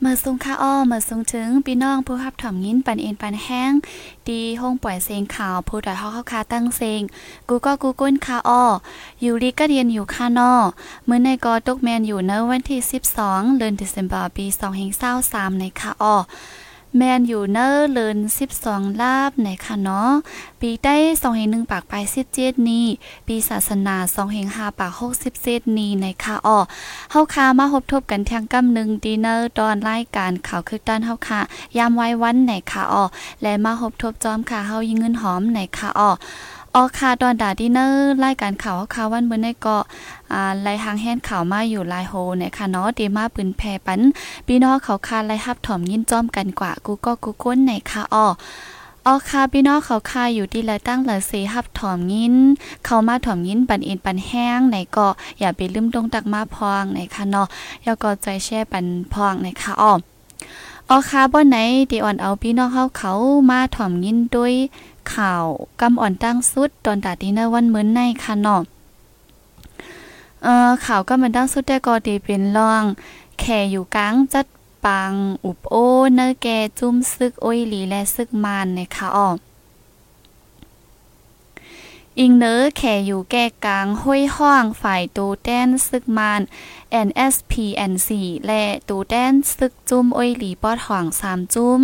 เมื่อสูงค่าอ้อเมื่อสูงถึงพี่น้องผู้รับถ่อมยินปันเอ็นปันแห้งดีห้องปล่อยเสียงข่าวผู้ดอยเฮาเข้าคาตั้งเสียงกูก็กูก้นค่าอ้ออยู่ลีก็เรียนอยู่ค่านอเมื่อในกอตกแมนอยู่เนวันที่ 12 เดือนธันวาคมปี2023ในค่าอ้อ แมนอยู่เนอร์เลิน12 ลาบไหนค่ะเนาะ ปีได้2เฮง1ปากไป17นี้ ปีศาสนา2เฮง5ปาก67นี้ในค่ะอ้อเฮาคามาพบทบกันทางกำนึงดีเนอร์ตอนรายการข่าวคือด้านเฮาค่ะ ยามไว้วันไหนค่ะอ้อและมาพบทบจอมค่ะเฮายิงเงินหอมไหนค่ะอ้อ ออคาดอนดาดินเนอร์รายการข่าวข่าววันเมื่อในเกาะอ่าไล่หางแห่นข่าวมาอยู่ลายโฮนี่ยค่ะเนาะเดมาปืนแพปันพี่น้องเขาคาไล่ฮับถ่อมยินจ้อมกันกว่ากูก็กูก้นในค่ะอ้อออคาพี่น้องเขาคาอยู่ที่ละตั้งละเซฮับถ่อมยิน เข้ามาถ่อมยินปันเอ็นปันแห้งในก็อย่าไปลืมตรงตักมาพองในค่ะเนาะอย่าก็ใจแช่ปันพองในค่ะอ้อออคาบ่ไหนที่อ่อนเอาพี่น้องเฮาเขามาถ่อมยินด้วย ข่าวกำอ่อนตั้งสุดตอนตาดีเนวันเหมือนในค่ะเนาะเอ่อข่าวก็มันตั้งสุดได้ก็ดีเป็นรองแข่อยู่กลางจัดปังอุบโอเนอแกจุ้มซึกโอ้ยหลีและซึกมันในค่ะอ้อ อิงเนอแขอยู่แก่กลางห้วยห้องฝ่ายตูแดนซึกมาน NSPNC และตูแดนซึกจุ้มอ้อยหลีปอดห่องสามจุ้ม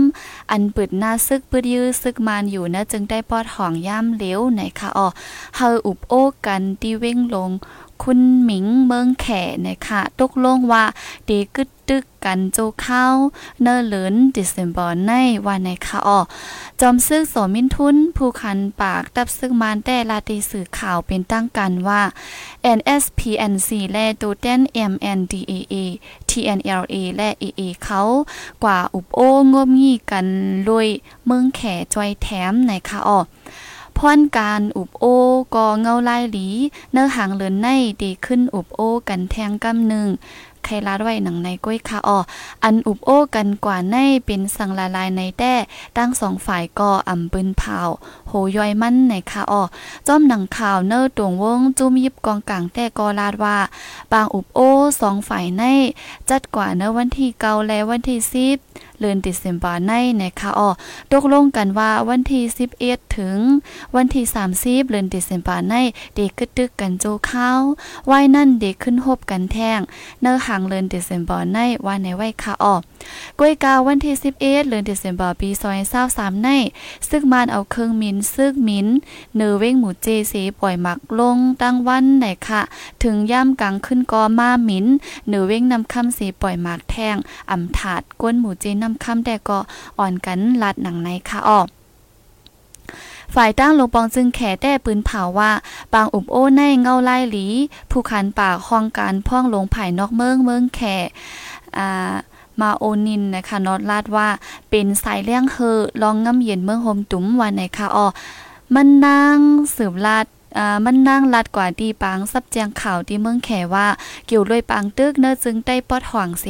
อันปิดหน้าซึกปืดยื้อซึกมานอยู่นะจึงได้ปอดห่องย่ำเหลวไหนคะอ๋อเฮออุบโอ้กันตีเว้งลง คุณหมิงเมืองแข่นะคะตกลงว่าดีกึดตึกกันโจเข้าเนอเลินดิเซมบอร์ในวันในคะอ๋อจอมซึกโสมินทุน ผู้คันปากตับซึกมานแต่ลาตีสื่อข่าวเป็นตั้งกันว่า NSPNC และตูเตน MNDAA TNLA และ AA เขากว่าอุบโองมงี้กันลวยเมืองแข่จอยแถมในคะอ๋อ พรการอุบโอกอเงาลายหลี เนื้อหางเลินในดีขึ้นอุบโอกันแทงกำหนึ่งใครลาดไว้หนังในก้อยค่ะอ๋ออันอุบโอ้กันกว่าในเป็นสังละลายในแต้ตั้งสองฝ่ายก่ออำปืนเผา โหย่อยมั่นในค่ะอ๋อจ้อมหนังข่าวเนอร์ตวงวงจุ้มยิบกองกลางแต่ก็ลาดว่า บางอุบโอ้สองฝ่ายใน จัดกว่าเนอวันที่เกาและวันที่สิบเลือนติดเซมบาในนะคะอ๋อตกลงกันว่าวันที่11ถึง วันที่30เดือนติดเซมบาในเด็กกึดตึกกันโจข้าวไว้นั่นเด็กขึ้นหบกันแท่งเนื้อหางเลือนติดเซมบาในวันในไว้ค่ะอ๋อกล้วยกาวันที่11เดือนติดเซมบาปี2023ในซึ่งมานเอาเครื่องมินซึกมินเนือเว้งหมูเจเสปล่อยหมักลงตั้งวันไหนค่ะ ถึงย่ำกลางขึ้นกอมาหมินเนือเว้งนำคำเสปล่อยหมากแท่งอ่ำถาดก้นหมูเจนำคำแต่ก็อ่อนกันลัดหนังในค่ะออกฝ่ายตั้งลงปองจึงแขแต่ปืนเผาว่าบางอุบโอ้ในเงาไล่หลี ผู้ขันปากห้องการพ่องลงไผ่นอกเมืองเมืองแขอ่า มาโอนินนะคะนอดลาดว่าเป็นสายเลี้ยงเฮอลองง้ำเย็นเมืองโฮมตุ้มวันไหนคะอ๋อมันนางสืบลาดอ่ามันนั่งลัดกว่าดีปังซับแจงข่าวที่เมืองแขว่า เกี่ยวด้วยปังตึกเนื้อจึงได้ปอดห่วงเส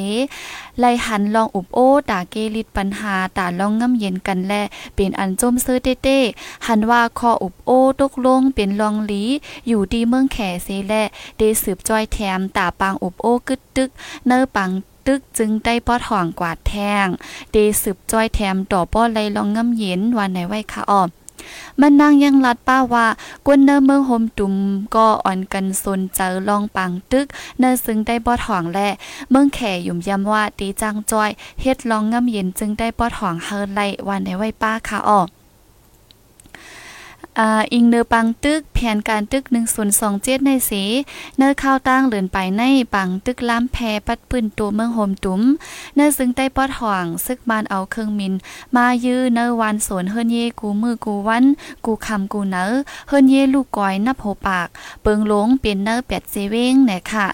ไลหันลองอุบโอตาเกลิดปัญหาตาลองง่ำเย็นกันแล เป็นอันจมซื้อเต้เต้หันว่าคออุบโอตกลงเป็นลองหลี อยู่ดีเมืองแขเสแลเดสืบจอยแถมตาปังอุบโอกึดตึก เนื้อปัง ตึกจึงได้ปอดห่องกวาดแทงเดสืบจ้อยแถมต่อป้อไลลองง่ำเย็นวันไหนไว้ค่ะออมมันนางยังลัดป้าว่ากวนเนอเมืองโฮมตุ่มก็อ่อนกันสนเจอลองปังตึก เนอซึ่งได้ปอดห่องแลเมืองแข่ยุ่มยำว่าตีจังจอยเฮ็ดลองง่ำเย็นจึงได้ปอดห่องเฮอไลวันในไว้ป้าค่ะออก อ่าอิงเนอปังตึกแผนการตึก 1027 ในสีเนอข้าวตั้งเลือนไปในปังตึกล้ำแพปัดปืนตัวเมืองโฮมตุ้มเนอซึ่งใต้ปอดห่วงซึกมานเอาเครื่องมิน มายื้อเนอวันสวนเฮิรนเยกูมือกูวัน กูคำกูเนอเฮิรนเยลูกก้อยนับโหปาก เปิงหลงเปลี่ยนเนอแปดเซเว้งเนี่ยค่ะ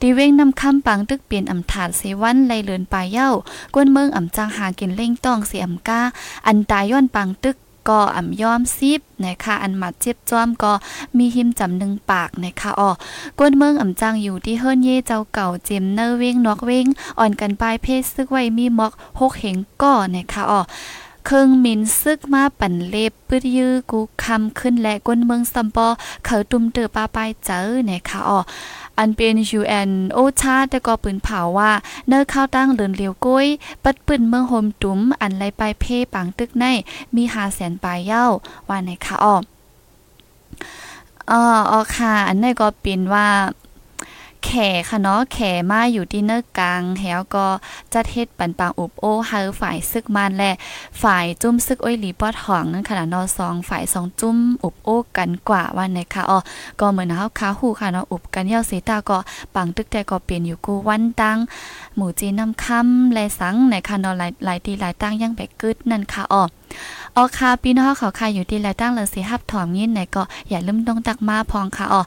ตีเว้งนำคำปังตึกเปลี่ยนอำถาดเซวันไลเลือนปลายเย้ากวนเมืองอำจังหากินเล่งต้องเสียมก้าอันตายย้อนปังตึก ก็อ่ำย้อมซิบนะคะอันหมัดเจ็บจ้อมก็มีหิมจำหนึ่งปากนะคะอ๋อกวนเมืองอ่ำจังอยู่ที่เฮิรนเย่เจ้าเก่าเจมเนอร์เวงนอกเวงอ่อนกันปลายเพศซึกไว้มีมอกหกเหงก้อนะคะอ๋อเครื่องมินซึกมาปั่นเล็บปืดยื้อกูคำขึ้นและก้นเมืองซัมปอเขาตุ่มเตือปาปายเจอนะคะอ๋อ อันเป็นยูแอนโอชาแต่ก็ปืนเผาว่าเนอข้าวตั้งเลินเหลียวก้ย ปัดปืนเมืองโฮมตุ้มอันไรไปเพ่ปังตึกใน มีหาแสนปลายเย้าว่าในคะอ๋ออ๋ออ๋อค่ะ อันนี้ก็เป็นว่า แขค่ะเนาะแขมาอยู่ที่เนื้อกลางแหวก็จะเทศปันปางอุบโอเฮาฝ่ายซึกมันและฝ่ายจุ้มซึกอ้อยหลีปอดหองนั่นค่ะเนาะสองฝ่ายสองจุ้มอุบโอกันกว่าวันนะคะอ๋อก็เหมือนเฮาค้าหูค่ะเนาะอุบกันเย้าเสตาก็ปังตึกแต่ก็เปลี่ยนอยู่กูวันตังหมู่จีน้ำค่ำและสังในค่ะเนาะหลายหลายตีหลายตั้งยังแบกกึดนั่นค่ะอ๋อออค่ะพี่น้องเขาค่ะอยู่ที่หลายตั้งเลยสิฮับถอมยินไหนก็อย่าลืมต้องตักมาพองค่ะอ๋อ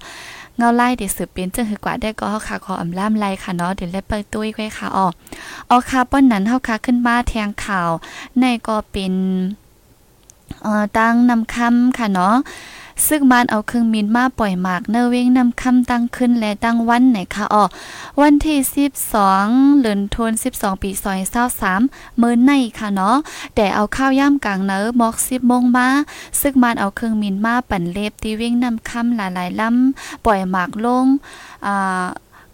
เงาไล่เดี๋ยวสืบเป็นจึงคือกว่าได้ก็เฮาค่ะขออำล่ามไล่ค่ะเนาะเดี๋ยวเล็บเปิดตุ้ยไว้ค่ะอ๋ออ๋อค่ะป้อนนั้นเฮาค่ะขึ้นมาแทงข่าว ในก็เป็นเอ่อตั้งนำคำค่ะเนาะ ซึ่งมันเอาเครื่องมินมาปล่อยหมากเนเวงนำคำตั้งขึ้นและตั้งวันไหนคะอ๋อวันที่ 12เดือนธันวาคม12ปีซอย23มื้อในค่ะเนาะแต่เอาข้าวย่ากลางเนอมอก10โมงมาซึ่งมันเอาเครื่องมินมาปั่นเล็บที่เว้งนำคำหลายๆลำปล่อยหมากลงอ่า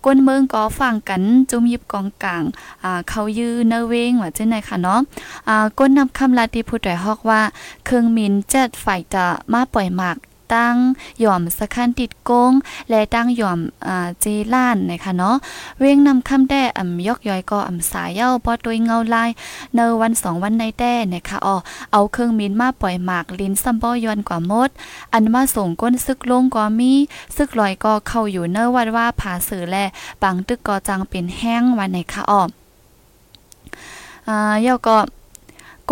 ก้นเมืองก็ฟังกันจุ่มยิบกองกลางอ่าเขายื้อเนเวงว่าจังได๋ค่ะเนาะอ่าก้นนำคำลาติผู้ใดฮอกว่า เครื่องมินเจ็ดฝ่ายจะมาปล่อยหมาก ตั้งหย่อมสะคันติดกง และตั้งหย่อมอ่าเจล้านนะคะเนาะเว้งนำคำแด้อ่ำยกย่อยก็อ่ำสายเย้าพอตัวเงาลายเนวันสองวันในแต้นะคะอ๋อเอาเครื่องมินมาปล่อยหมากลิ้นซัมบอยอนกว่ามด อันมาส่งก้นซึกลงก็มีซึกลอยก็เข้าอยู่เนวัดว่าผาสือแลปังตึกก็จังเป็นแห้งวันไหนคะอ๋ออ่าเย้าก็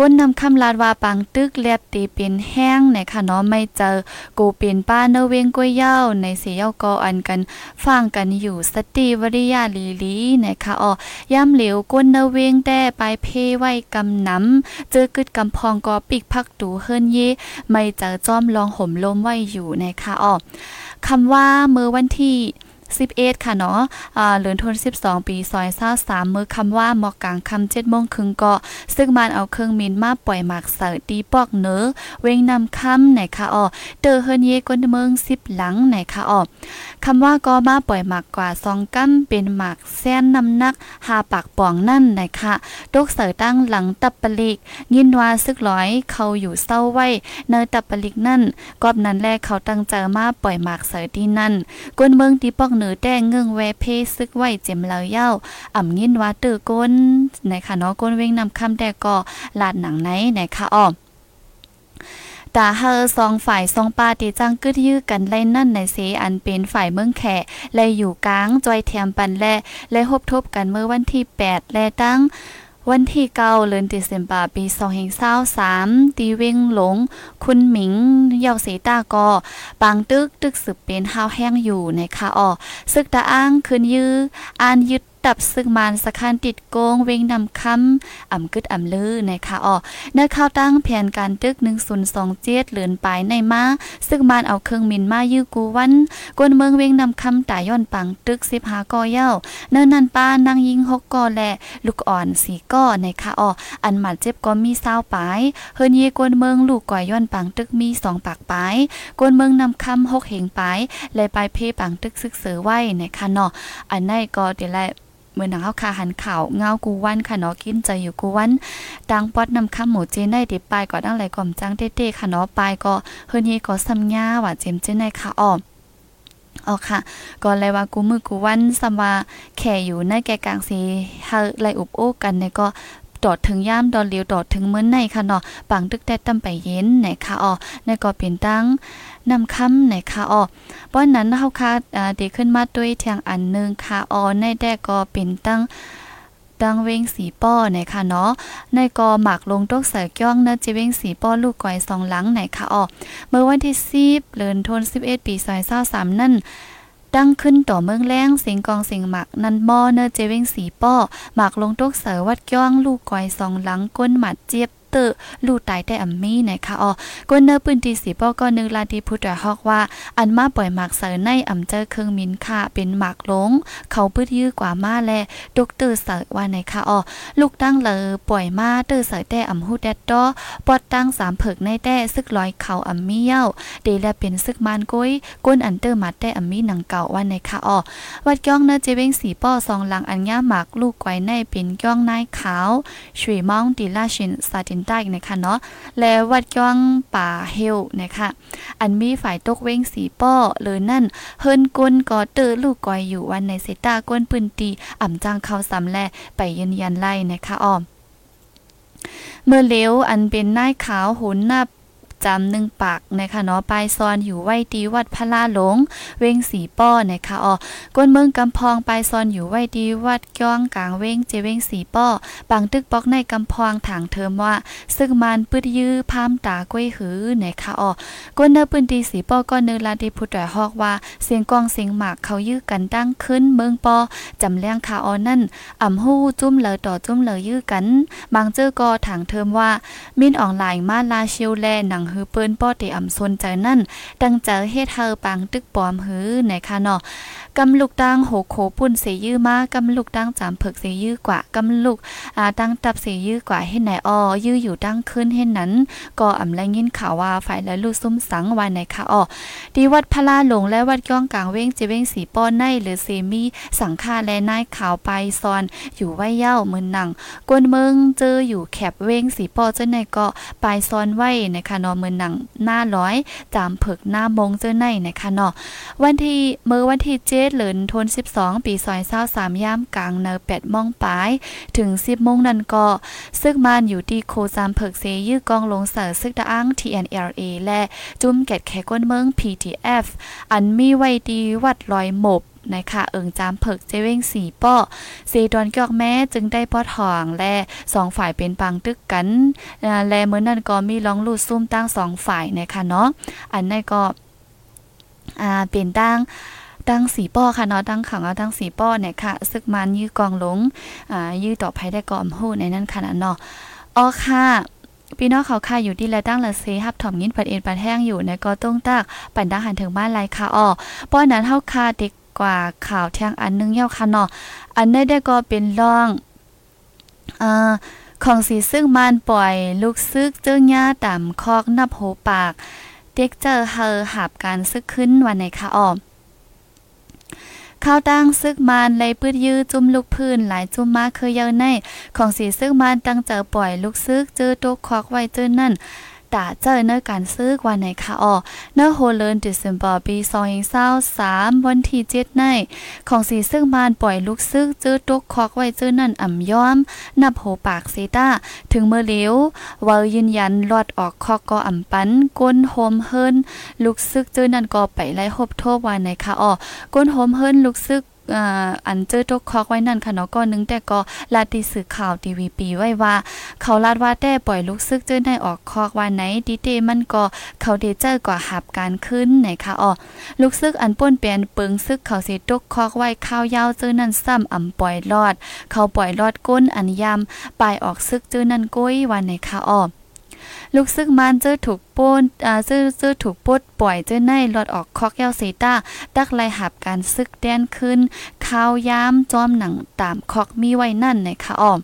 ก้นนำคำลาดว่าปังตึกเลียบตีเป็นแห้งในค่ะเนาะไม่เจอกูเป็นป้าเนเวงก้วยเย้าในเสียเย้าก็อันกันฟังกันอยู่สติวริยาลีลีนะคะอ๋อย่ำเหลวก้นเนเวงแต่ไปเพไว้กำน้ำเจอกึดกำพองก็ปิกพักตูเฮิรนเยไม่เจอจอมลองห่มลมไว้อยู่นะคะอ๋อคำว่าเมื่อวันที่ 11 ค่ะเนาะอ่าเหลือนทน 12 ปีซอย23มือคำว่าหมอกกลางคำ7โมงครึ่งก็ซึ่งมันเอาเครื่องมินมาปล่อยหมากเสิร์ตีปอกเนื้อเวงนำคำไหนคะอ๋อเตอเฮินเยกวนเมือง10หลังไหนคะอ๋อคำว่าก็มาปล่อยหมากกว่า2กัมเป็นหมากแซนนำนักหาปากป่องนั่นไหนคะตกเสิร์ตั้งหลังตับปลิก ยินว่าซึกร้อยเขาอยู่เศร้าไว้เนอตับปลิกนั่นกอบนั้นแรกเขาตั้งใจมาปล่อยหมากเสิร์ที่นั่นกวนเมืองตีปอกเหนือแต่งเงืองแวเพซึกไว้เจ็มเลาเย้าอ่ำยินว่าตื้อก้นในค่ะเนาะก้นเว้งนำคำแต่ก็ลาดหนังไหนในค่ะอ้อมตาเฮอสองฝ่ายสองปาตีจังกึดยื้อกันไล่นั่นในเสอันเป็นฝ่ายเมืองแขและอยู่กลางจอยแถมปันแลและฮบทบกันเมื่อวันที่ 8 และตั้ง วันที่เก้าเดือนเซมบาปีสองแห่งเศร้าสามตีเวงหลง คุณหมิง เยาเสตากอปางตึกตึกสืบเป็นห้าวแห้งอยู่ในคาออซึกตาอ้างคืนยื้ออ่านยึด ตับซึ่งมานสะคานติดโกงเวงนำคำอ่ำกึดอ่ำลือนะคะอ๋อเนื้อข้าวตั้งแผนการตึก1027เหลือนปลายในมาซึ่งมานเอาเครื่องมินมายื้อกูวันกวนเมืองเวงนำคำตายย้อนปังตึก15กอเย้าเนื้อนันป้านางยิง6กอและลูกอ่อน4ก้อนะคะอ๋ออันหมัดเจ็บก็มี20ปลายเฮิรนเยกวนเมืองลูกก่อยย้อนปังตึกมี2ปากปลายกวนเมืองนำคำ6เหงปลายและปลายเพปังตึกซึกเสือไว้นะคะเนาะอันนั้นก็เดี๋ยวแล มือหนังเฮาคาหันข่าวเงากูวันค่ะเนาะกินใจอยู่กูวันดังปอดนำคำหมูเจนได้ติปลายก็ดังไหลก่อมจังเต้ๆค่ะเนาะปลายก็เฮือนี้ก็ซ้ำย่าว่าเจมเจนได้ค่ะอ้อมอ๋อค่ะก่อนเลยว่ากูมือกูวันสมาแข่อยู่ในแก่กลางสีเฮาไลอุบโอ้กันเนี่ยก็ ดอดถึงย่ามดอนเหลียวดอดถึงเมื้อในค่ะเนาะปังตึกแต่ตำไปเย็นไหนค่ะอ๋อในก็เป็นตั้งนำคำไหนค่ะอ๋อป้อนนั้นเฮาค่ะอ่าเดขึ้นมาด้วยทางอันนึงค่ะอ๋อในแดก็เป็นตั้งดังเวงสีป้อไหนค่ะเนาะ ในกอหมักลงตกเสือย่องเนจิเวงสีป้อลูกก่อยสองหลังไหนค่ะอ๋อเมื่อวันที่10เดือนธันวาคม11 ปี2023นั่น ดังขึ้นต่อเมืองแรงเสียงกองเสียงหมัก นันมอเนเจเวงสีป้อหมักลงตกเสือวัดย่องลูกก้อยสองหลังก้นหมัดเจี๊ยบ เตอร์ลู่ตายแต่อัมมี่นะคะอ๋อกวนเนอร์ปืนตีสีป้อก็นึงลาดีพุทธฮอกว่า อันมาปล่อยหมากเสอในอ่ำเจอเครื่องมินค่ะเป็นหมากลง เขาปื้ดยื้อกว่ามาแลดกเตอร์เสอว่าไหนคะอ๋อลูกตั้งเลอปล่อยมาเตอร์เสอแต่อ่ำฮูแดดดอปอดตั้งสามเผิกในแต่ซึกลอยเขาอัมมี่เย้าเดลเป็นซึกมานก้ยก้นอันเตอร์มาแต่อัมมี่หนังเก่าว่าไหนคะอ๋อวัดย่องเนอเจเวงสีป้อสองหลังอันย่าหมากลูกไว้ในเป็นย่องนายขาวชุยมองดีลาชินซาตินใต้นะคะเนาะและวัดย่องป่าเฮลนะคะอันมีฝ่ายตกเว้งสีป้อเลยนั่นเฮิรนกุนกอเตอลูกกอยอยู่วันในเซตาก้นปืนตีอ่ำจางเข้าสำแลไปยืนยันไล่นะคะอ้อมเมื่อเลี้ยวอันเป็นนายขาวหุนนับ จำหนึ่งปากนะคะเนาะปลายซอนอยู่ไว้ดีวัดพระลาหลง เวงสีป้อนะคะอ๋อก้นเมืองกำพองปลายซอนอยู่ไว้ดีวัดก้องกลางเวงเจเวงสีป้อปังตึกปอกในกำพองถางเทอมว่า ซึ่งมันปืดยื้อพามตาก้วยหือนะคะอ๋อก้นเนื้อปืนดีสีป้อก็เนื้อลาดีพุทธฮอกว่าเสียงกองเสียงหมากเขายื้อกันตั้งขึ้นเมืองป้อจำเลี้ยงคาออนั่นอ่ำหู้จุ้มเลอต่อจุ้มเลอยื้อกันบางเจอก็ถางเทอมว่ามินออนไลน์มาลาเชิวแลหนังฮือเปิ้นป้อเตอำซนใจนั่นดังเจอเฮ็ดเฮาปังตึกปอมหือในค่ะเนาะกำลูกตั้งโหโคปุ่นเสยื้อมากำลูกตั้งจามเผิกเสยื้อกว่ากำลูกอ่าตั้งตับเสยื้อกว่าเฮ็ดไหนอ้อยื้ออยู่ตั้งขึ้นเฮ็ดนั้น ก็อำแลยินข่าวว่าฝ่ายและลูกซุ่มสังวานในค่ะอ้อดีวัดพลาหลงและวัดก้องกลางเว้งเจเว้งสีป้อนในหรือเซมีสังฆาและนายข่าวไปซอนอยู่ไว้เย้ามือหนังกวนเมืองเจออยู่แคบเว้งสีป้อเจ้าในก็ปลายซอนไว้นะคะเนาะมือหนังหน้าร้อยจามเผิกหน้ามงเจ้าในนะคะเนาะวันที่เมื่อวันที่เจ็ดเหลินทน 12 ปีซอยเศร้าสามย่ามกลางเนอแปดมองปลายถึง 10มงนั่นก็ซึ่งมันอยู่ที่โคซามเผิกเซยื้อกองลงเสือซึกตะอ้าง TNLA และจุ้มแกดแขก้นเมือง PTF อันมีไว้ดีวัดลอยหมบ นะคะเอิงจามเผิกเจเว้งสีป้อเซดอนกอกแม้จึงได้ป้อทองและสองฝ่ายเป็นปังตึกกันและเมื่อนั้นก็มีร้องลูดซุ่มตั้งสองฝ่ายนะคะเนาะอันนั้นก็อ่าเป็นตั้งตั้งสีป้อค่ะเนาะตั้งขังเอาตั้งสีป้อเนี่ยค่ะซึกมันยื้อกองหลงอ่ายื้อต่อภัยได้ก่อมหูในนั้นค่ะเนาะอ๋อค่ะพี่น้องเขาค่ะอยู่ที่และตั้งละเซฮับถ่อมยินปัดเอ็นปัดแห้งอยู่ในก็ต้องตากปั่นดังหันถึงบ้านไรค่ะอ๋อป้อนนั้นเฮาค่ะเด็ก กว่าข่าวเที่ยงอันนึงเย้าค่ะเนาะอันนี้ได้ก็เป็นร่องอ่าของสีซึ่งมันปล่อยลูกซึกเจ้าหญ้าต่ำคอกนับโหปาก เด็กเจอเฮอหับการซึกขึ้นวันไหนคะอ้อข้าวตั้งซึกมานเลยปืดยื้อจุ่มลูกพื้นหลายจุ่มมาเคยเยาใน ของสีซึกมานตั้งเจอปล่อยลูกซึกเจอตกคอกไว้เจอนั่น ตาเจอเนื้อการซื้อวันไหนคะอ๋อเนื้อโฮเลนดิมบอร์ปีซอยเศร้าสามวันที่เจ็ดใน ของสีซึ่งมานปล่อยลูกซึกเจอตกคอกไว้เจอนั่นอ่ำย้อม นับโหปากเซตาถึงเมื่อเลี้ยววายืนยันลอดออกคอกก็อ่ำปันก้นโฮมเฮิรนลูกซึกเจอนั่นก็ไปไล่หบโทษวันไหนคะอ๋อก้นโฮมเฮิรนลูกซึก อันเจอตกคอกไว้นั่นค่ะเนาะก็นึงแต่ก็ลาติสื่อข่าวทีวีปีไว้ว่า เขาลาดว่าแต่ปล่อยลูกซึกเจอในออกคอกว่าไหนดีเตมันก็เขาเดเจอกว่าหับการขึ้นไหนคะอ๋อลูกซึกอันป้นเปลี่ยนเปิงซึกเขาเสิตกคอกไว้ข้าวยาวเจอนั่นซ้ำอ่ำปล่อยรอด เขาปล่อยรอดก้นอันยำปลายออกซึกเจอนั่นก้อยวันไหนคะอ๋อ ลูกซึกมันเจอถูกป้นอ่าเจอเจอถูกปดปล่อยเจอในหลอดออกคอกเย้าเซตาดักไลหับการซึกแดนขึ้นข้าวย้ำจอมหนังตามคอกมีไว้นั่นนะคะอ้อม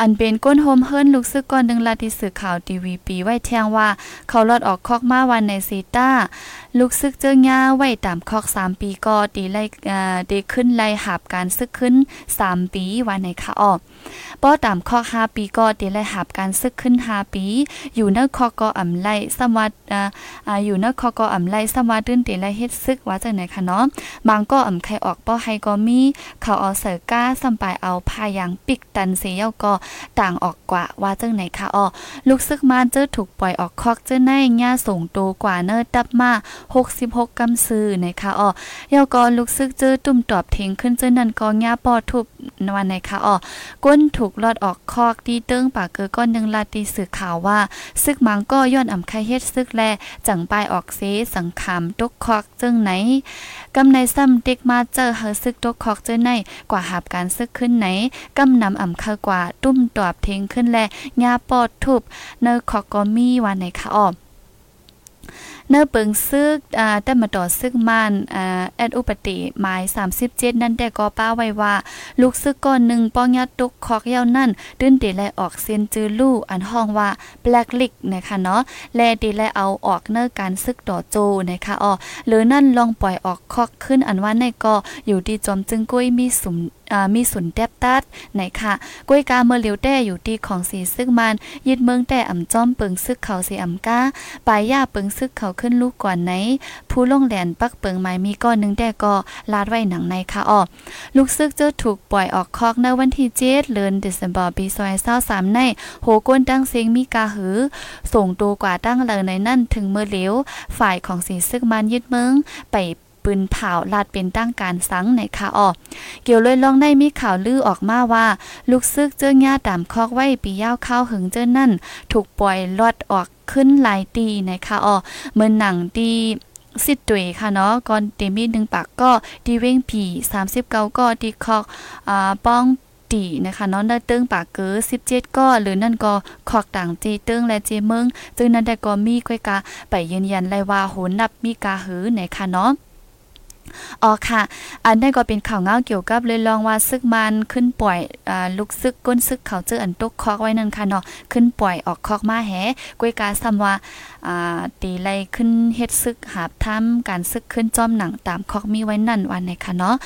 อันเป็นก้นโฮมเฮิรนลูกซึกก่อนหนึ่งลาติสื่อข่าวทีวีปีไว้แทงว่า เขาลอดออกคอกมาวันในซีต้าลูกซึกเจ้าญ่าไว้ตามคอก 3 ปีก็ดีไล่อ่าดีขึ้นไล่หับการซึกขึ้น 3 ปีวันไหนคะอ้อป้อตามคอก 5 ปีก็ดีไล่หับการซึกขึ้น 5 ปี อยู่ในคอกก็อำไล่สมวัดอ่าอยู่ในคอกก็อำไล่สมวัสดื้นดีไล่เฮ็ดซึกว่าจังไหนคะเนาะบางก็อำใครออกป้อให้ก็มีเขาเอาเสือก้าสัมปายเอาพายางปิกตันเสียก็ต่างออกกว่าว่าจังไหนคะออลูกซึกมานเจอถูกปล่อยออกคอกเจอในญ่าส่งโตกว่าเนอตับมา66กำซื้อนะคะอ๋อยาก็ลูกซึกเจอตุ่มตอบเทงขึ้นเจอนั่นก็ญ่าปอทุบนวันไหนคะอ๋อก้นถูกลอดออกคอกดีเติ้งปากเกอก้อนนึงลาตีสื่อข่าวว่าซึกมังก็ย้อนอ่ำไคเฮ็ดซึกแลจังปายออกเสสังคามตกคอกจึงไหนกำในซ้ำเด็กมาเจอเฮอซึกตกคอกเจอในกว่าหาบการซึกขึ้นไหนกำนำอ่ำคากว่าตุ้มตอบเทงขึ้นแลญาปอดทุบเนอคอกก็มีวันไหนคะอ๋อ เนื้อเปิงซึกอ่าแต่มาต่อซึกมันอ่าแอดอุปติหมาย 37 นั่นแต่ก็ป้าไว้ว่า ลูกซึกก้อนหนึ่งป้องยัดตุกคอกเย้านั่นตื้นเดแลออกเซียนจือลู่อันห้องว่าแบล็กลิกนะคะเนาะแลเดแลเอาออกเนื้อการซึกต่อโจนะคะอ๋อหรือนั่นลองปล่อยออกคอกขึ้นอันว่าในก็อยู่ดีจอมจึงกุ้ยมีสุม มีสุนแดบตัดไหนค่ะกล้วยกาเมื่อเหลียวแต้อยู่ที่ของสีซึกมันยึดเมืองแต่อ่ำจ้อมเปิงซึกเขาสีอ่ำก้าปลายย่าเปิงซึกเขาขึ้นลูกก่อนไหน ผู้ลงแหลนปักเปิงไม้มีก้อนหนึ่งแต่ก็ลาดไว้หนังในค่ะอ้อลูกซึกเจ้าถูกปล่อยออกคอกในวันที่เจ็ดเดือนเดซ ember ปีซอยเศร้าสามในโหก้นตั้งเสียงมีกาหือ ส่งตัวกว่าตั้งเลยในนั่นถึงเมื่อเหลียวฝ่ายของสีซึกมันยึดเมืองไป ปืนเผาลาดเป็นตั้งการสังในค่ะออเกี่ยวเลยลองได้มีข่าวลือออกมาว่า ลูกซึกเจ้าญ่าตามคอกไว้ปีย่าวข้าวหึงเจ้านั่น ถูกปล่อยลอดออกขึ้นหลายตีในค่ะออเหมือนหนังตีสิตวยค่ะเนาะก่อนเตมีหนึ่งปากก็ดีเว้งผี39ก็ดีคอกอ่าป้องตีนะคะเนาะได้เติ้งปากเกอ17 ก็หรือนั่นก็ขอกต่างเจเติ้งและเจเมืองจึงนั้นได้ก็มีก้อยกาไปยืนยันเลยว่าโหนับมีกาหือในค่ะเนาะ อ๋อค่ะ อันนี้ก็เป็นข่าวเงาเกี่ยวกับเลยลองว่าซึกมันขึ้นปล่อยอ่าลูกซึกก้นซึกเขาเจออันตกคอกไว้นั่นค่ะเนาะขึ้นปล่อยออกคอกมาแหกวยกาซ้ำว่าอ่าตีไลขึ้นเฮ็ดซึกหาบทำการซึกขึ้นจอมหนังตามคอกมีไว้นั่นวันไหนค่ะเนาะ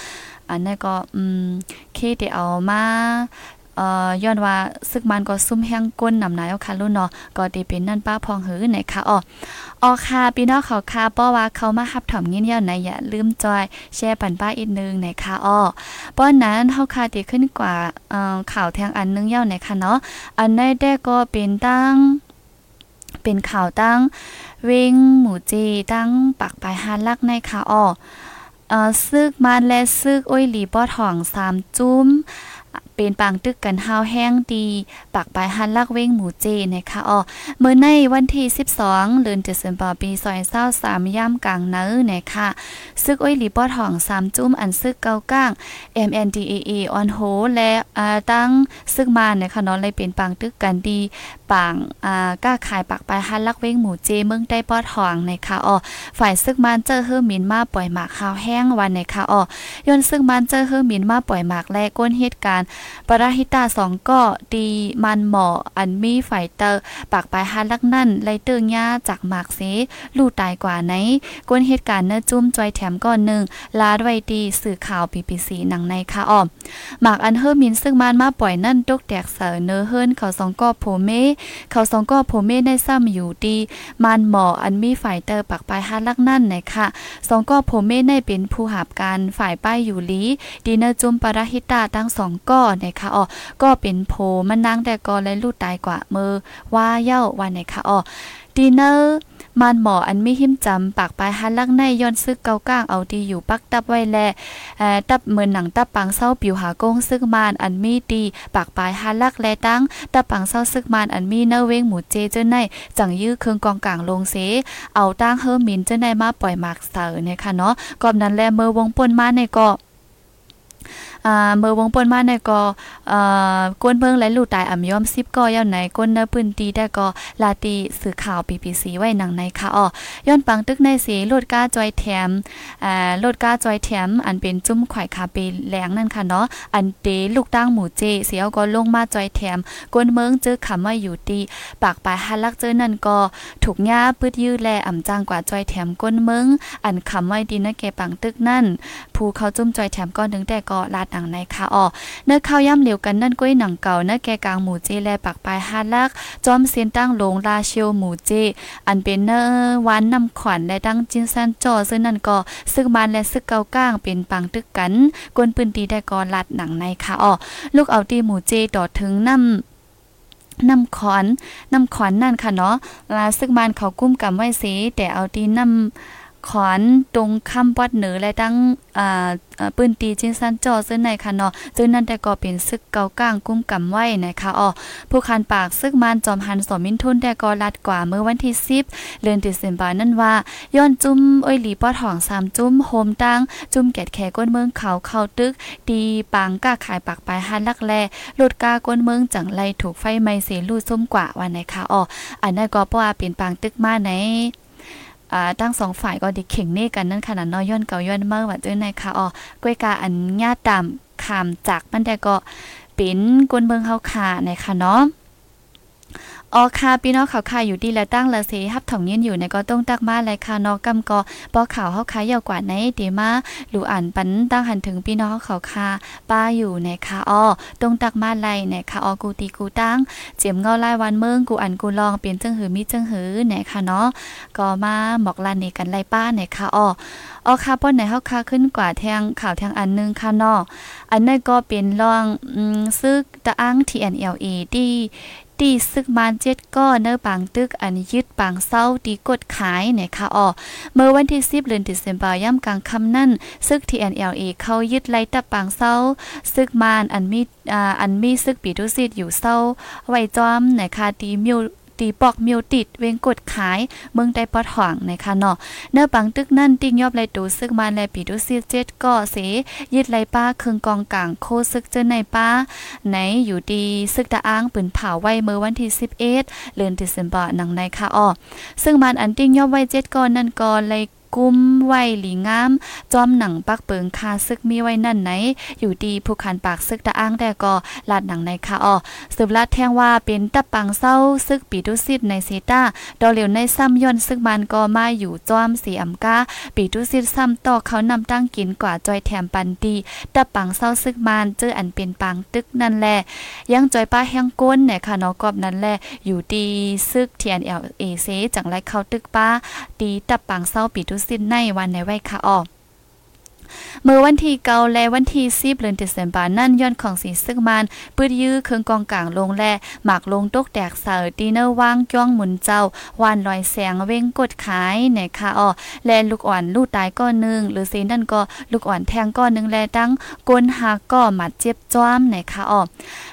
อันนี้ก็อืมเคได้เอามา เอ่อย้อนว่าซึกมันก็ซุ่มแห้งก้นนำนายเอาค่ะรุ่นเนาะก็ได้เป็นนั่นป้าพองหือไหนค่ะอ๋ออ๋อค่ะพี่น้องเขาค่ะป้อว่าเขามาหับถอมเงี้ยๆไหนอย่าลืมจอยแชร์ปันป้าอีกนึงไหนค่ะอ๋อป้อนนั้นเฮาค่ะตีขึ้นกว่าเอ่อข่าวแทงอันนึงเย้าไหนค่ะเนาะอันในได้ก็เป็นตั้งเป็นข่าวตั้งเวงหมูจีตั้งปักปลายฮันลักในค่ะอ๋อเอ่อซึกมันและซึกอ้อยหลีป้อทองสามจุ้ม เป็นปางตึกกันฮาวแห้งดีปากปลายฮันลักเว้งหมูเจนะคะอ๋อเมื่อในวันที่ 12เดือนเดือนปปีซอยเศร้าสามย่ำกลางเนื้อนะคะซึกอ้อยลีปอทองสามจุ้มอันซึกเกาก้าง MNDAA on h o และตั้งซึกมานะคะเนาะเลยเป็นปางตึกกันดีปางอ่าก้าขายปากปลายฮันลักเว้งหมูเจเมืองได้ปอทองนะคะอ๋อฝ่ายซึกมันเจอเฮอร์มินมาปล่อยหมากข้าวแห้งวันนะคะอ๋อย่นซึกมันเจอเฮอร์มินมาปล่อยหมากแลก้นเหตุการณ์ปราหิตาสองก็ดีมันหมออันมีไฟเตอร์ปากปลายฮันลักนั่นไลเติงย่าจากหมากเสลู่ตายกว่าไหนกวนเหตุการณ์เนื้อจุ้มจอยแถมก่อนหนึ่งลาดไว้ดีสื่อข่าวปีพีซีหนังในค่ะอ้อมหมากอันเฮอร์มินซึ่งมันมาปล่อยนั่นตกแตกเสอเนื้อเฮิรนเขาสองก็โผเมเขาสองก็โผเมได้ซ้ำอยู่ดีมันหมออันมีไฟเตอร์ปากปลายฮันลักนั่นไหนค่ะสองก็โผเมได้เป็นผู้หาบการฝ่ายป้ายอยู่ลีดีเนอร์จุ้มปราหิตาตั้งสองก้อนะคะอ๋อก็เป็นโพมันนางแต่ก็เลยลูดตายกว่ามือว่าเย้าวันไหนคะอ๋อดีเนอร์มันหมออันมีหิมจำปากปลายหันลักในย้อนซึกเกาก้างเอาดีอยู่ปักตับไว้แลเอ่อตับเหมือนหนังตับปังเศร้าปิวหากงซึกมานอันมีดีปากปลายหันลักแลตั้งตับปังเศร้าซึกมานอันมีเนเวงหมูเจเจ้าในจังยื้อเครื่องกองกลางลงเส เอาตั้งเฮอมินเจ้าในมาปล่อยหมากเสอเนี่ยค่ะเนาะกอบนั้นแลเมื่อวงปนมาในก็ อ่าเมื่อวงปนมาในก็อ่อกวนเบิงและลู่ตายอ่ำย่อม10ก็ย่อนไหนก้นเนื้อปืนตีได้ก็ลาตีสื่อข่าว BBC ไว้หนังในค่ะอ้อย้อนปังตึกในสีโลดก้าจอยแถมอ่าโลดก้าจอยแถมอันเป็นจุ้มไข่คาเปแหลงนั่นค่ะเนาะอันเตลูกตั้งหมูเจเสียวก็ลงมาจอยแถมกวนเมืองเจอคำว่าอยู่ตีปากปลายฮัลักเจอนั่นก็ถูกย่าปืดยื้อแลอ่ำจางกว่าจอยแถมก้นเมืองอันคำไว้ดีนะแกปังตึกนั่นผู้เขาจุ้มจอยแถมก้อนถึงแต่ก็ลาดหนังในค่ะอ๋อเนื้อข้าวย่ำเหลวกันนั่นก้อยหนังเก่าเนื้อแกกลางหมูเจแลปากปลายฮัลักจอมเสียนตั้งลงลาเชียวหมูเจ อันเป็นเนื้อวานนำขวัญและตั้งจินซันจอซึ่งนั่นก็ซึกมันและซึกเกาก้างเป็นปังตึกกันกวนปืนตีได้ก็ลัดหนังในค่ะอ๋อลูกเอาตีหมูเจดอดถึงน้ำน้ำขอนน้ำขอนนั่นค่ะเนาะลาซึกมันเขากุ้มกำไว้สีแต่เอาตีน้ำ ขอนตรงคำวัดเหนือและตั้งอ่าปืนตีจินซันจอซึ่งในค่ะเนาะซึ่งนั่นแต่ก็เป็นซึกเกาก้างกุ้มกำไว้นะคะอ๋อผู้คันปากซึกมานจอมหันสมินทุนแต่ก็ลัดกว่าเมื่อวันที่ 10 เดือนตุลาคมนั่นว่า ย้อนจุ้มอ้ยหลีปอทอง3จุ้มโฮมตั้งจุ้มแกดแขก้นเมืองเขาเข้าตึกตีปังก้าขายปากปลายหันลักแลลดกาก้นเมืองจังไรถูกไฟไหม้เสลูส้มกว่าวันไหนคะอ๋ออันนั้นก็เพราะว่าเป็นปังตึกมาใน อ่าตั้งสองฝ่ายก็ดิเข่งเน่กันนั่นขนาดน้อยย้อนเก่าย้อนเมื่อว่าด้วยในค่ะอ๋อกล้วยกาอันญาตามคำจากมันแต่ก็เป็นกวนเบิงเฮาค่ะในค่ะเนาะ ออค่ะพี่น้องเขาค่ะอยู่ดีและตั้งละเสฮับถ่องเย็นอยู่ในก็ต้องตักมาเลยค่ะนอกกำก็ปอข่าวเฮาค่ะยาวกว่าในเดมาหลูอ่านปันตั้งหันถึงพี่น้องเขาค่ะป้าอยู่ในค่ะออต้องตักมาไลในค่ะออกูตีกูตั้งเจียมเงาไลายวันเมืองกูอ่านกูลองเปลี่ยนจังหือมีจังหือในค่ะเนาะก็มาบอกลานนี่กันไล่ป้าในค่ะออออค่ะป้อนไหนเฮาค่ะขึ้นกว่าแทงข่าวแทงอันนึงค่ะเนาะอันนั้นก็เป็นรองซึกตะอ้าง TNLA ที่ ตีซึกมานเจ็ดก็เนื้อปางตึกอันยึดปางเศร้าตีกดขายเนี่ยค่ะอ๋อเมื่อวันที่ 10เดือนธันวาคมย่ำกลางค่ำนั่นซึก TNLA เข้ายึดไล่ตะปางเศร้าซึกมานอันมีอันมีซึกปีดุสิตอยู่เศร้าไว้จอมเนี่ยค่ะตีมิว ตีปอกมิวติดเวงกดขายเมืองได้ปอดห่างนะคะเนาะเนื้อปังตึกนั่นติ้งยอบไลตูซึกมานแลปีดูซีเจ็ดก็เสยึดไลป้าเครืองกองกลางโคซึกเจอในป้าไหนอยู่ดีซึกตะอ้างปืนเผาไว้เมื่อวันที่11เดือนธันวาคมหนังในค่ะอ้อซึ่งมันอันติ้งยอบไว้เจ็ดก่อนนั่นก่อนเลย กุ้มไว้หลีงาม จอมหนังปักเปิงคาซึกมีไว้นั่นไหน อยู่ดีผู้ขันปากซึกตะอ้างแต่ก็ลาดหนังในคาอ้อสืบลาดแทงว่าเป็นตะปังเศร้าซึกปีตุซิดในเซตาดอเหลียวในซ้ำย่อนซึกมันก็มาอยู่จอมสีอำกาปีตุซิดซ้ำต่อเขานำตั้งกินกว่าจอยแถมปันดีตะปังเศร้าซึกมันเจออันเป็นปังตึกนั่นแหละยังจอยป้าแห้งก้นเนี่ยค่ะเนาะกอบนั่นแหละอยู่ดีซึกเทียนเอลเอเซจังไรเข้าตึกป้าตีตะปังเศร้าปีตุสิ้นในวันในไว้ค่ะออก เมื่อวันที่เกาและวันที่สิบเดือนเดซบานั่นย้อนของสีซึ่งมันปืดยื้อเครื่องกองกลางลงแลหมากลงตกแตกเสาดีเนอร์ว่างจ้องหมุนเจ้าวานลอยแสงเว้งกดขายในค่ะอ้อแลลูกอ่อนลูกตายก้อนนึงหรือเซนั่นก็ลูกอ่อนแทงก้อนนึงแลตั้งก้นหักก็หมัดเจ็บจ้อมในค่ะอ้อ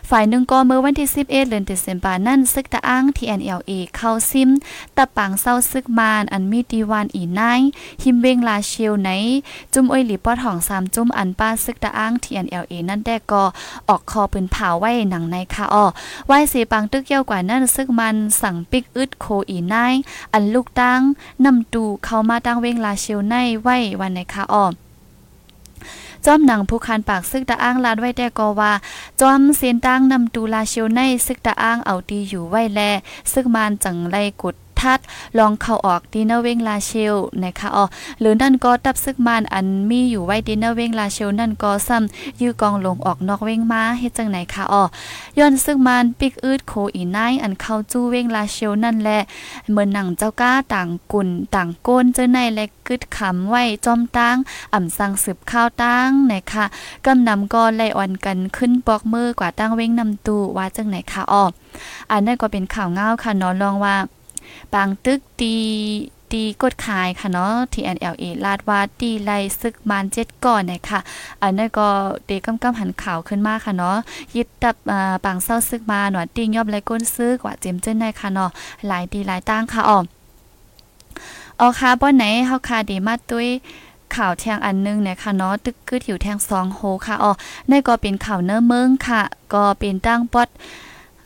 ฝ่ายหนึ่งก็เมื่อวันที่11เดือนเดซบานั่นซึกตะอ้าง TNLA เข้าซิมตะปังเศร้าซึกมานอันมีดีวานอีนายหิมเวงลาเชียวไหนจุ่มอ้อยหลีปอดห้องสามจุ่มอันป้าซึกตะอ้าง TNLA นั่นแดกก็ออกคอปืนเผาไว้หนังในค่ะอ้อไว้เสปังตึกเยี่ยวกว่านั่นซึกมันสั่งปิกอึดโคอีนายอันลูกตั้งนำตูเข้ามาตั้งเวงลาเชียวในไว้วันในค่ะอ้อจอมหนังผู้คันปากซึกตะอ้างลาดไว้แต่ก็ว่า จอมเสียนตั้งนำตูลาเชียวในซึกตะอ้างเอาดีอยู่ไว้แลซึกมานจังไรกุด ทัดลองเข้าออกดินเนอร์เวงลาเชลนะคะอ๋อหรือนั่นก็ตับซึกมานอันมีอยู่ไว้ดินเนอร์เวงลาเชลนั่นก็ซ้ำยื้อกองลงออกนอกเวงมาเฮ็ดจังไหนคะอ๋อย้อนซึกมานปิกอืดโคอีนายอันเข้าจู้เวงลาเชลนั่นแหละเหมือนหนังเจ้าก้าต่างกุ่นต่างก้นเจ้าในและกึดขำไว้จอมตั้งอ่ำสังสืบข้าวตั้งนะคะกำนำก็ไล่อ่อนกันขึ้นปอกมือกว่าตั้งเว้งนำตูว่าจังไหนคะอ๋ออันนั้นก็เป็นข่าวเงาค่ะนอนลองว่า บางตึกตีตีกดขายค่ะเนาะ TNLA ลาดว่าตีไลซึกมานเจ็ดก่อนเนี่ยค่ะ อันนั้นก็เด็กำกำหันข่าวขึ้นมาค่ะเนาะ ยึดตับปางเศร้าซึกมาหนวดติงยอบไลก้นซึกว่าเจมเจิ้นได้ค่ะเนาะ หลายตีหลายตั้งค่ะอ๋อออค่ะป้อนไหนเฮาค่ะดีมาตุ้ยข่าวแทงอันนึงนะคะเนาะตึกกึดอยู่แทงสองโฮค่ะอ๋อในก็เป็นข่าวเนื้อเมืองค่ะ ก็เป็นตั้งปอด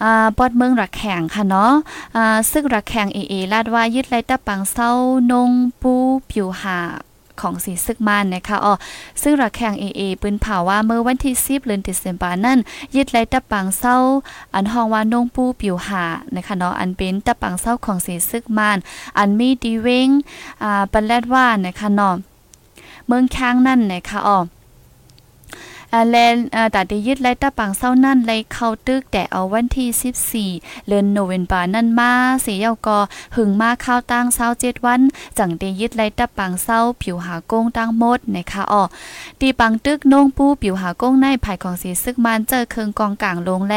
อ่าปอดเมืองรักแข่งค่ะเนาะอ่าซึ่งรักแข่งเอเอลาดว่ายึดไรตะปังเศร้านงปูผิวหาของสีซึกมันนะคะอ๋อซึ่งระแข่งเอเอปืนเผาว่าเมื่อวันที่10เดือนธันวาคมนั้น ยึดไล่ตะปังเศร้า อันห้องว่านงปูปิวหานะคะเนาะอันเป็นตะปังเศร้าของสีซึกมันอันมีดีเวงอ่าปันแลดว่านะคะเนาะเมืองค้างนั่นนะคะอ๋อ แลนต่ได้ยึดไล่ตะปังเศร้านั่นไล่เข้าตึกแต่เอาวันที่ 14 เดือนโนเวมบานั่นมาเสียก็หึงมาเข้าตั้งเศร้า7วัน จังได้ยึดไล่ตะปังเศร้าผิวหากงตั้งหมดนะคะอ๋อตีปังตึกนงปูผิวหากงในภายของสีซึกมันเจอเคืองกองกลางลงแล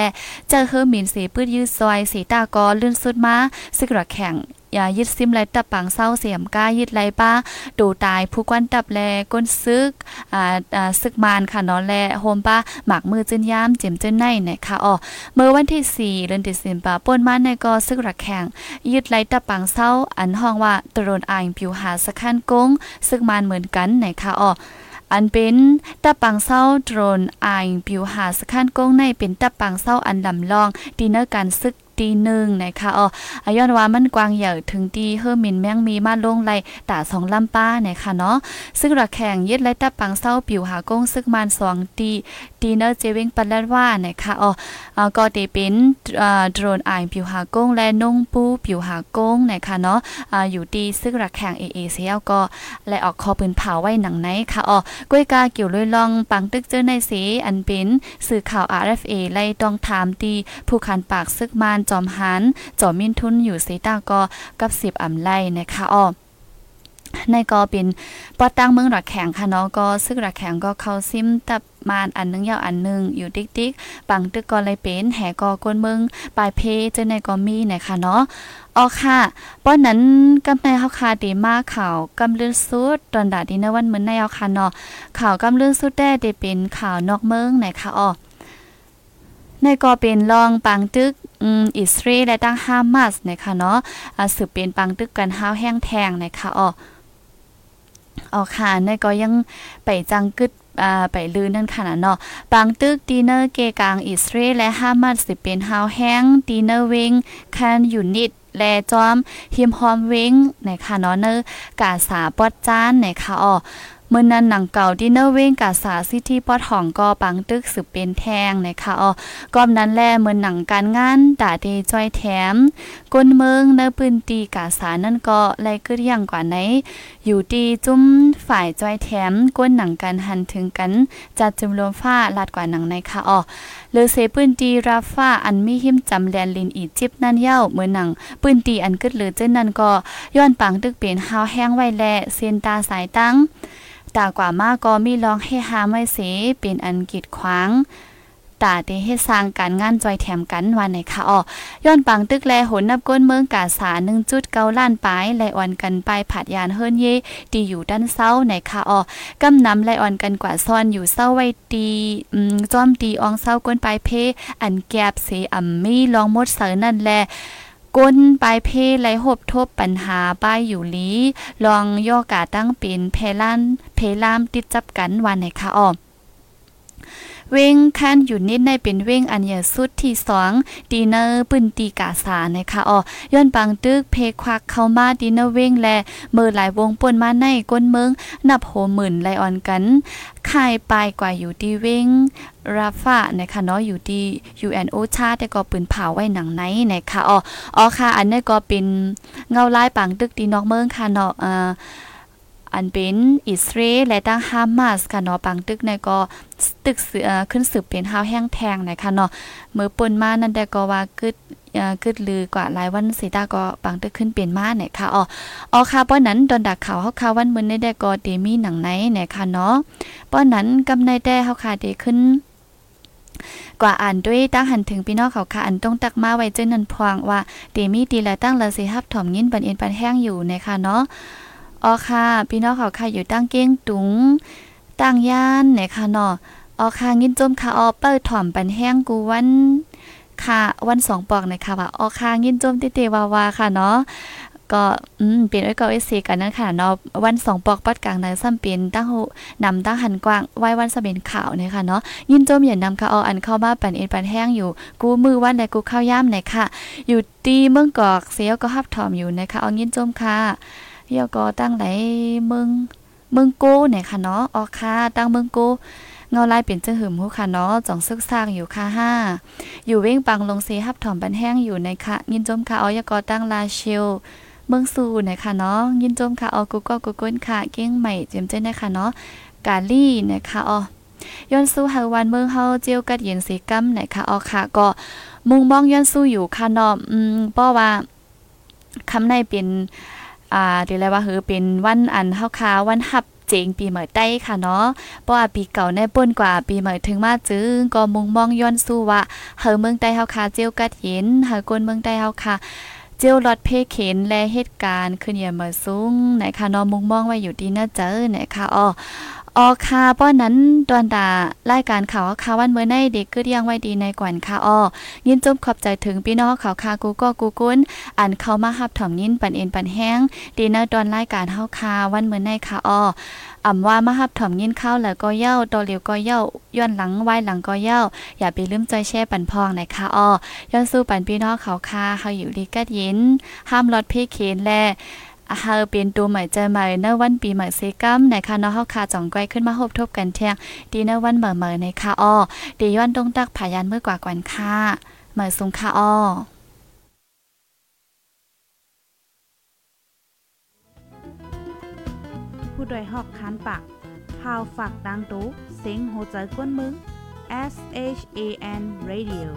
เจอเฮอหมินสีปื้ดยืดซอยสีตากอลื่นสุดมาซึกระแข่งอย่ายึดซิมไรตับปังเศร้าเสียมก้ายึดไรป้าดูตายผู้กวนตับแลก้นซึกอ่าอ่าซึกมานค่ะนอนแลโฮมป้าหมักมือจิ้นย่ามเจ็มจิ้นในนะคะอ๋อเมื่อวันที่ 4 เดือนติสินปาป่นมาในก็ซึกระแข่งยึดไรตับปังเศร้าอันห้องว่าตรนอายผิวหาสะคันกงซึกมานเหมือนกันนะคะอ๋ออันเป็นตะปังเศร้าโดรนอายผิวหาสคันกงในเป็นตะปังเศร้าอันลำลองดีเนอร์การซึก ตีหนึ่งนะคะอ๋ออาย้อนว่ามันกวางใหญ่ถึงตีเฮอร์มินแมงมีมาลงไหลตาสองลำป้านะคะเนาะซึ่งระแข่งยึดไล่ตะปังเศร้าปิวหากงซึกมันสองตีตีเนอร์เจวิงปันแลดว่านะคะอ๋อก็เตเป็นโดรนอายปิวหากงและนงปูปิวหากงนะคะเนาะอยู่ตีซึ่งระแข่งเอเอเซียก็และออกคอปืนเผาไว้หนังไหนค่ะอ๋อก้วยกาเกี่ยวลอยลองปังตึกเจอในสีอันเป็นสื่อข่าว RFA ไล่ต้องถามตีผู้คันปากซึกมันจอมหันจอมมินทุนอยู่สีตาก็กับสิบอ่ำไล่นะคะอ้อในก็เป็นปอตั้งเมืองรักแข็งค่ะเนาะก็ซึ่งรักแข็งก็เข้าซิมตับมานอันนึงยาวอันนึงอยู่ติ๊กติ๊กปังตึกก็เลยเป็นแห่ก็กวนเมืองปลายเพเจอในก็มีนะคะเนาะอ๋อค่ะป้อนนั้นกำในเฮาคาดีมากข่าวกำลือสุดตอนดาดีในวันเหมือนในเอาค่ะเนาะข่าวกำลือสุดได้ได้เป็นข่าวนอกเมืองนะคะอ๋อในก็เป็นลองปังตึก อืมอิสราเอลและตั้งฮามาสนะคะเนาะสืบเป็นปังตึกกันห้าวแห้งแทงนะคะอ๋ออ๋อค่ะในก็ยังไปจังกึดไปลือนั่นค่ะเนาะปังตึกดีเนอร์เกกลางอิสราเอลและฮามาสสิเป็นฮาวแห้งดีเนอร์เวงคันยูนิตแลจอมฮิมฮอมเวงนะคะเนาะเนอกาสาปอดจานนะคะอ๋อ เมื่อนั้นหนังเก่าดินเนอร์เว้งกาสาซิตี้ปอดห้องก็ปังตึกสืบเป็นแทงนะคะอ๋อก้อมนั้นแลเมื่อหนังการงานตาเดจอยแถมก้นเมืองเนื้อปืนตีกาสานั่นก็ไล่กึดอย่างกว่าไหน อยู่ดีจุ้มฝ่ายจอยแถมก้นหนังกันหันถึงกันจัดจุมรวมฟ้าลาดกว่าหนังในค่ะอ๋อหรือเซปืนตีราฟ้าอันมีหิมจำแลนลินอีจิปนั่นเย้าเมื่อหนังปืนตีอันกึดหรือเจ้นนั่นก็ย้อนปังตึกเป็นฮาวแห้งไว้แลเส้นตาสายตั้ง ตากว่ามากก็มีลองให้หาไม่เสเป็นอันกิดขวางตาเตเฮ็ดสร้างการงานจอยแถมกันวันไหนคะอ๋อย้อนปังตึกแลหนนับก้นเมืองกาสา1.9ล้านปลายไลอ่อนกันไปผัดยานเฮิรนเยตีอยู่ด้านเศร้าไหนคะอ๋อกำนำไลอ่อนกันกว่าซ่อนอยู่เศร้าไว้ตีอืมจ้อมตีอองเศร้าก้นปลายเพ อันแกบเสอ่ำมีลองมดเสอนั่นแล ก้นปลายเพไหลหบทบปัญหาป้ายอยู่ลีลองย่อกาตั้งเป็นเพลันเพลามติดจับกันวันไหนคะอ้อเว้งคันอยู่นิดในเป็นเว้งอันใหญ่สุดที่สองดีเนอร์ปืนตีกาสานะคะอ๋อย้อนปังตึกเพควักเข้ามาดีเนอร์เว้งแลเมื่อหลายวงป่นมาในก้นเมืองนับโหหมื่นไลออนกัน คายปกว่าอยู่ดีเวงราฟานะคะเนาะอยู่ที่ UNO ชาแต่ก็ปืนเผาไว้หนังไหนนะคะอ๋ออ๋อค่ะ อันนี้ก็เป็นเงาลายปังตึกดีนอกเมืองค่ะเนาะอ่าอันเป็นอิสราเอลและตั้งฮามาสค่ะเนาะปังตึกในก็ตึกเสือขึ้นสืบเป็นห้าวแห้งแทงนะคะเนาะเมื่อปนมานั่นแต่ก็ว่ากึด กึดลือกว่าหลายวันสีตาก็ปังตึกขึ้นเปลี่ยนมาเนี่ยค่ะอ๋ออ๋อค่ะป้อนนั้นดอนดักข่าวเฮาข่าวันมื้อในได้ก็เดมีหนังไหนเนี่ยค่ะเนาะป้อนนั้นกำในได้เฮาค่ะเดขึ้นกว่าอ่านด้วยตั้งหันถึงพี่น้องเขาค่ะอันต้องตักมาไว้เจนนันพวงว่าเดมีตีและตั้งละสิฮับถ่อมยินปันเอ็นปันแห้งอยู่นะคะเนาะอ๋อค่ะ พี่น้องเขาค่ะอยู่ตั้งเก้งตุงตั้งย่านเนี่ยค่ะเนาะอ๋อค่ะงินจมค่ะออเปิดถ่อมปันแห้งกูวัน ค่ะวันสองปอกนะคะว่าออค่ะงินจมติเตวาวาค่ะเนาะก็อืมเป็นไว้ก็ไว้เสกันนะค่ะเนาะวันสองปอกปัดกลางในซ้ำเป็นตั้งหูนำตั้งหันกว้างไว้วันสะเป็นข่าวเนี่ยค่ะเนาะยินโจมอย่านำค่ะเอาอันเข้ามาปันเอ็นปันแห้งอยู่ กูมือวันใดกูข้าวย่ำไหนค่ะ อยู่ตีเมืองกอกเสียวก็ฮับถอมอยู่นะคะเอายินโจมค่ะเฮียก็ตั้งไหนเมืองเมืองโก้เนี่ยค่ะเนาะออค่ะตั้งเมืองโก้ เงาลายเปลี่ยนเจ้าหืมหูค่ะเนาะจ่องซึกซากอยู่ค่ะห้าอยู่เว้งปังลงเสียฮับถอมปันแห้งอยู่ในค่ะยินจมค่ะเอยกอตั้งลาเชลเมืองสูนะคะเนาะยินจมค่ะออกูก็กูก้นค่ะเก้งใหม่เจมเจ้นะคะเนาะกาลี่นะคะออย้อนสู้หาวันเมืองเฮาเจียวกัดเย็นสีกัมนะคะออค่ะก็มุงมองย้อนสู้อยู่ค่ะเนาะอืมเพราะว่าคำในเป็นอ่าเดี๋ยวอะไรว่าคือเป็นวันอันเฮาค่ะวันฮับ เจงปีใหม่ใต้ค่ะเนาะเพราะว่าปีเก่าแนป่นกว่าปีใหม่ถึงมาจึงก็มุงมองย้อนสู้ว่าเฮาเมืองใต้เฮาค่ะเจียวกัดเห็นเฮากนเมืองใต้เฮาค่ะเจียวรถเพเข็นและเหตุการณ์ขึ้นเย่ยมาสูงไหนคะนอมุงมองไว้อยู่ดีน่าเจอไหนคะอ๋อ ออค่ะป้อนนั้นตอนตารายการข่าวข่าวันเมื่อในเด็กก็ยังไว้ดีในกวนค่ะอ้อยินจมขอบใจถึงพี่น้องข่าวคากูก็กูกุ้นอ่านเข้ามาหับถ่อมยินปันเอ็นปันแห้งดีนะตอนรายการเฮาคาวันเมื่อในค่ะอ้ออ่ำว่ามาหับถ่อมยินเข้าแล้วก็เย้าตอเหลียวก็เย้าย้อนหลังไว้หลังก็เย้าอย่าไปลืมใจแช่ปันพองในะคะอ้อย้อนสู้ปันพี่น้องข่าวคาเฮาอยู่ดีกัดยินห้ามลดเพเคนและเฮาเป็นตัวใหม่เจอใหม่ในวันปีใหม่เซกัมในคะเนาะเฮาค่ะจ่องไกวขึ้นมาพบทบกันเที่ยงดีในวันเหม่อๆในค่ะอ้อดีย้อนตรงตักผายันเมื่อกว่ากวันค่ะเหม่อสูงค่ะอ้อผู้โดยหอกคานปากพาวฝากดังตู้เซ็งโหใจกวนมึง S H A N Radio